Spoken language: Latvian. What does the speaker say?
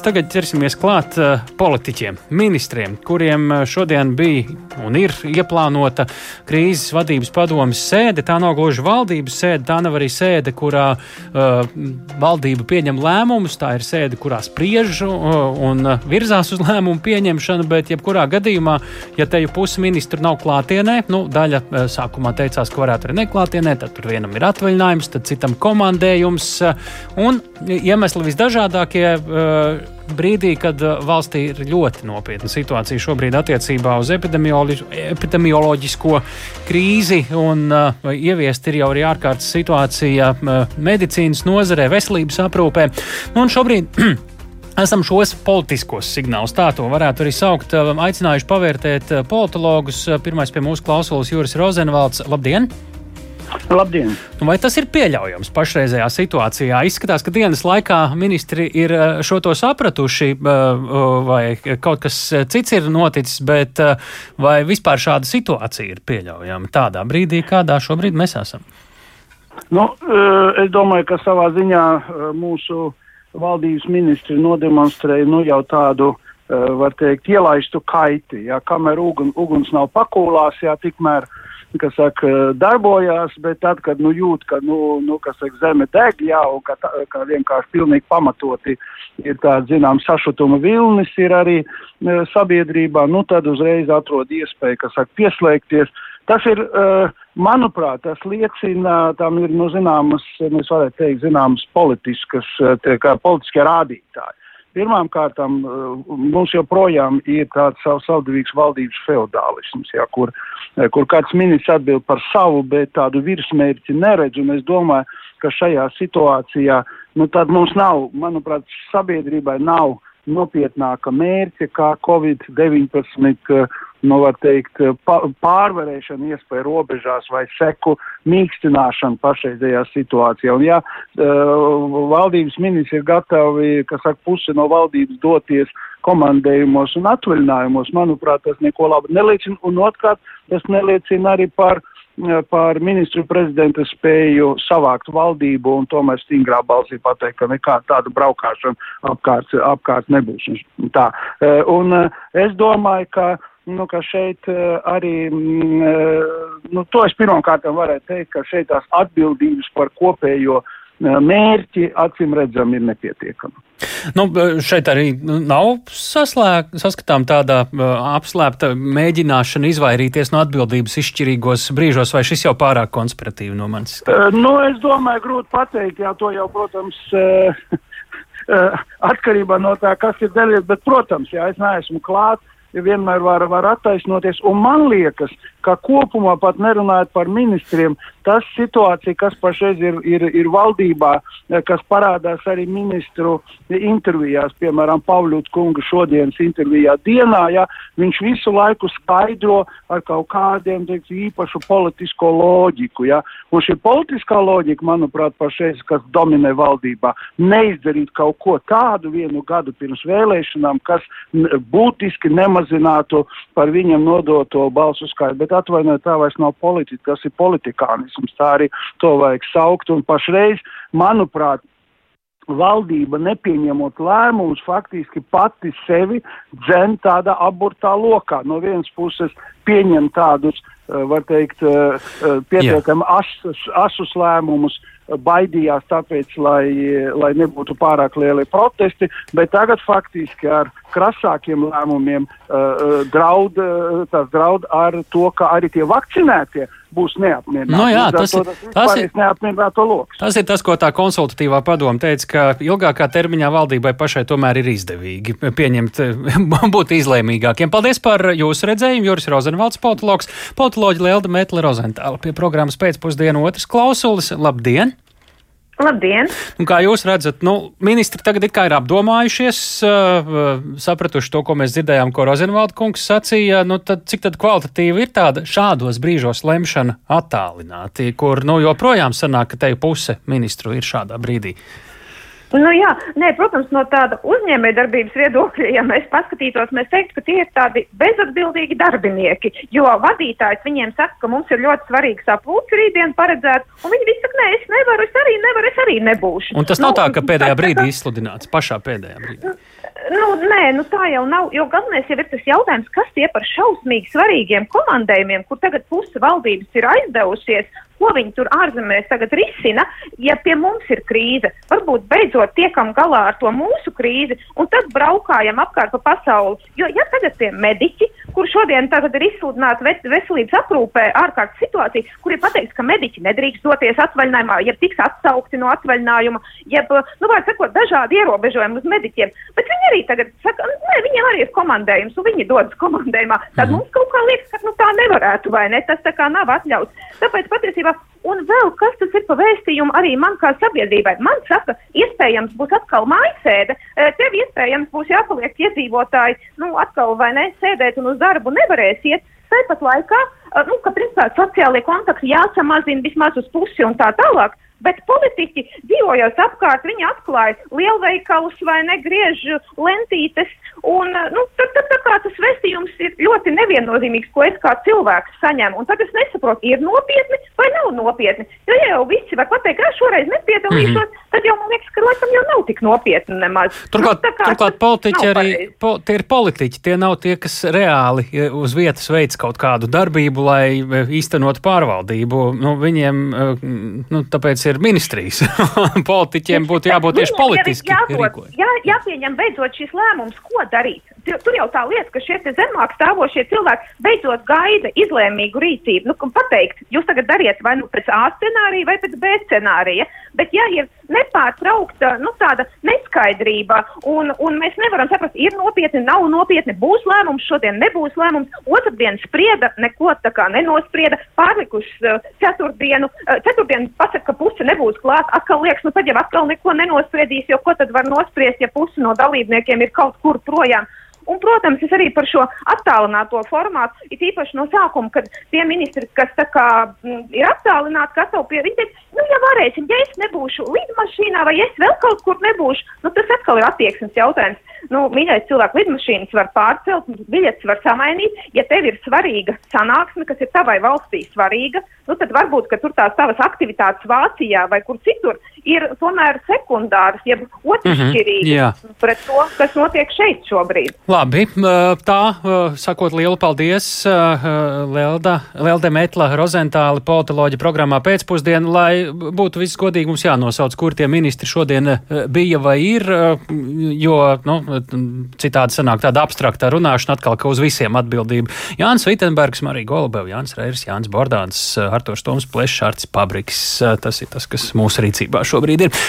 Tagad ķersimies klāt uh, politiķiem, ministriem, kuriem uh, šodien bija un ir ieplānota krīzes vadības padomas sēde. Tā nav gluži valdības sēde, tā nav arī sēde, kurā uh, valdība pieņem lēmumus. Tā ir sēde, kurā spriež uh, un virzās uz lēmumu pieņemšanu, bet jebkurā gadījumā, ja te jau pusi ministru nav klātienē, nu, daļa uh, sākumā teicās, ka varētu arī neklātienē, tad tur vienam ir atvaļinājums, tad citam komandējums uh, un iemesli visdažādākie. Uh, brīdī, kad uh, valstī ir ļoti nopietna situācija šobrīd attiecībā uz epidemioloģisko krīzi, un uh, ieviest ir jau arī ārkārtas situācija uh, medicīnas nozarē, veselības aprūpē. Nu, un šobrīd Esam šos politiskos signālus, tā to varētu arī saukt, uh, aicinājuši pavērtēt uh, politologus. Pirmais pie mūsu klausulas Juris Rozenvalds. Labdien! Labdien! Nu, vai tas ir pieļaujams pašreizējā situācijā? Izskatās, ka dienas laikā ministri ir eh, šo to sapratuši, eh, eh, vai kaut kas cits ir noticis, bet vai vispār šāda situācija ir pieļaujama tādā brīdī, kādā šobrīd mēs esam? Nu, es domāju, ka savā ziņā mūsu valdības ministri nodemonstrēja nu, jau tādu, var teikt, ielaistu kaiti. Jā, kamēr ugun, uguns nav pakūlās, jā, tikmēr uh, kas saka, darbojās, bet tad, kad nu, jūt, ka nu, nu, saka, zeme deg, jā, un ka, tā, ka vienkārši pilnīgi pamatoti ir tāds, zinām, sašutuma vilnis ir arī e, sabiedrībā, nu tad uzreiz atrod iespēju, kas saka, pieslēgties. Tas ir, uh, manuprāt, tas liecina, tam ir, nu, zināmas, mēs varētu teikt, zināmas politiskas, tie, kā politiskie rādītāji. Pirmām kārtām uh, mums joprojām ir tāds sav, savdavīgs valdības feudālisms, ja, kur, eh, kur kāds ministrs atbild par savu, bet tādu virsmērķi neredz, un es domāju, ka šajā situācijā, nu mums nav, manuprāt, sabiedrībai nav nopietnāka mērķa kā Covid-19 nu, teikt, pārvarēšana iespēja robežās vai seku mīkstināšana pašreizējā situācijā. Un, ja uh, valdības ministri ir gatavi, kas saka, pusi no valdības doties komandējumos un atvaļinājumos, manuprāt, tas neko labu neliecina. Un otrkārt, tas neliecina arī par par ministru prezidenta spēju savākt valdību un tomēr stingrā balsī pateikt, ka nekāda tāda braukšana apkārt, apkārt nebūs. Tā. Un es domāju, ka nu, ka šeit uh, arī, mm, uh, nu, to es pirmkārt varētu teikt, ka šeit tās atbildības par kopējo uh, mērķi acīm redzam ir nepietiekama. Nu, šeit arī nav saslēg, saskatām tāda apslēpta mēģināšana izvairīties no atbildības izšķirīgos brīžos, vai šis jau pārāk konspiratīvi no manis? Nu, es domāju, grūti pateikt, jā, to jau, protams, atkarībā no tā, kas ir darīts, bet, protams, jā, es neesmu klāt vienmēr var, var attaisnoties. Un man liekas, ka kopumā pat nerunājot par ministriem, tas situācija, kas pašreiz ir, ir, ir valdībā, kas parādās arī ministru intervijās, piemēram, Pavļūts kunga šodienas intervijā dienā, ja, viņš visu laiku skaidro ar kaut kādiem, teiks, īpašu politisko loģiku, ja. Un šī politiskā loģika, manuprāt, pašreiz, kas dominē valdībā, neizdarīt kaut ko tādu vienu gadu pirms vēlēšanām, kas būtiski nemazinātu par viņam nodoto balsu skaitu bet atvainojiet, tā vairs nav politika, tas ir politikānisms, tā arī to vajag saukt, un pašreiz, manuprāt, valdība nepieņemot lēmumus, faktiski pati sevi dzen tādā aburtā lokā. No vienas puses pieņem tādus, eh, var teikt, eh, eh, pietiekami asus, asus lēmumus, baidījās tāpēc, lai, lai nebūtu pārāk lieli protesti, bet tagad faktiski ar krasākiem lēmumiem uh, draud, uh, draud ar to, ka arī tie vakcinētie būs neapmierināti. No nu jā, tas, to, tas, tas, ir, tas ir tas, ko tā konsultatīvā padoma teica, ka ilgākā termiņā valdībai pašai tomēr ir izdevīgi pieņemt, būt izlēmīgākiem. Paldies par jūsu redzējumu, Juris Rozenvalds, politologs, politoloģi Lelda Metle Rozentāla pie programmas pēcpusdienu otras klausulis. Labdien! Labdien! Un kā jūs redzat, nu, ministri tagad ir, apdomājušies, uh, sapratuši to, ko mēs dzirdējām, ko Rozenvalda kungs sacīja. Nu, tad, cik tad kvalitatīva ir tāda šādos brīžos lemšana attālināti, kur nu, joprojām sanāk, ka te puse ministru ir šādā brīdī? Nu, jā, nē, protams, no tāda uzņēmējdarbības viedokļa, ja mēs paskatītos, mēs teiktu, ka tie ir tādi bezatbildīgi darbinieki, jo vadītājs viņiem saka, ka mums ir ļoti svarīgs sapulcs rītdien paredzēt, un viņi visi saka, nē, es nevaru, es arī nevaru, es arī nebūšu. Un tas nav nu, tā, ka pēdējā brīdī izsludināts, pašā pēdējā brīdī. Nu, nē, nu tā jau nav. Jo galvenais jau ir tas jautājums, kas tie par šausmīgi svarīgiem komandējumiem, kur tagad puse valdības ir aizdevusies, ko viņi tur ārzemēs tagad risina, ja pie mums ir krīze. Varbūt beidzot tiekam galā ar to mūsu krīzi un tad braukājam apkārt pa pasauli. Jo, ja tagad tie mediķi, kur šodien tagad ir izsludināta veselības aprūpē ārkārtas situācija, kur ir pateikts, ka mediķi nedrīkst doties atvaļinājumā, ja tiks atsaukti no atvaļinājuma, jeb, nu, var sakot, dažādi ierobežojumi uz mediķiem. Bet viņi arī tagad saka, nē, viņiem arī ir komandējums, un viņi dodas komandējumā. Tad mm. mums kaut kā liekas, ka nu, tā nevarētu, vai ne? Tas tā kā nav atļauts. Tāpēc patiesībā, un vēl kas tas ir pa vēstījumu arī man kā sabiedrībai. Man saka, iespējams būs atkal mājasēde, tev iespējams būs jāpaliek iedzīvotāji, nu, atkal vai ne, sēdēt un uz darbu nevarēs iet. Tāpat laikā, nu, ka principā sociālie kontakti jāsamazina vismaz uz pusi un tā tālāk. Bet politiķi dzīvojot apkārt, viņi atklāja lielveikalus vai negriež lentītes. Un, nu, tad, tad, tad kā tas vēstījums ir ļoti neviennozīmīgs, ko es kā cilvēks saņemu. Un tad es nesaprotu, ir nopietni vai nav nopietni. Jo ja jau visi var pateikt, ka šoreiz nepiedalīšos, mm -hmm. tad jau man liekas, ka laikam jau nav tik nopietni nemaz. Turklāt, nu, turklāt politiķi arī po, tie ir politiķi, tie nav tie, kas reāli uz vietas veids kaut kādu darbību, lai īstenot pārvaldību. Nu, viņiem, nu, tāpēc ir ministrijas. Politiķiem būtu jābūt tieši politiski. Jā, jāpieņem beidzot šis lēmums, ko darīt. Tur jau tā lieta, ka šie zemāk stāvošie cilvēki beidzot gaida izlēmīgu rīcību. Nu, pateikt, jūs tagad dariet vai nu pēc A scenārija vai pēc B scenārija. Bet, ja ir nepārtraukta nu, tāda neskaidrība, un, un mēs nevaram saprast, ir nopietni, nav nopietni, būs lēmums, šodien nebūs lēmums, otrdien sprieda, neko tā kā nenosprieda, pārlikuši uh, ceturtdienu, uh, ceturtdienu pasaka, ka puse nebūs klāt, atkal liekas, nu tad jau atkal neko nenospriedīs, jo ko tad var nospriest, ja puse no dalībniekiem ir kaut kur projām. Un, protams, es arī par šo attālināto formātu, it īpaši no sākuma, kad tie ministri, kas kā, mm, ir attālināti, kas jau pie viņiem, nu, ja varēsim, ja es nebūšu lidmašīnā vai es vēl kaut kur nebūšu, nu, tas atkal ir attieksmes jautājums. Nu, mīļais cilvēks, lidmašīnas var pārcelt, biļetes var samainīt. Ja tev ir svarīga sanāksme, kas ir tavai valstī svarīga, nu, tad varbūt, tur tās tavas aktivitātes Vācijā vai kur citur ir tomēr sekundāras, jeb otršķirīgas mm -hmm, pret to, kas notiek šeit šobrīd. Labi, tā, sakot lielu paldies Lelda, Lelde Metla Rozentāli politoloģi programmā pēcpusdienu, lai būtu viss godīgi mums jānosauc, kur tie ministri šodien bija vai ir, jo, nu, citādi sanāk tāda abstrakta runāšana atkal, ka uz visiem atbildība. Jānis Vitenbergs, Marija Golubeva, Jānis Reirs, Jānis Bordāns, Arturs Toms Plešs, Artis Pabriks. Tas ir tas, kas mūsu rīcībā šobrīd ir.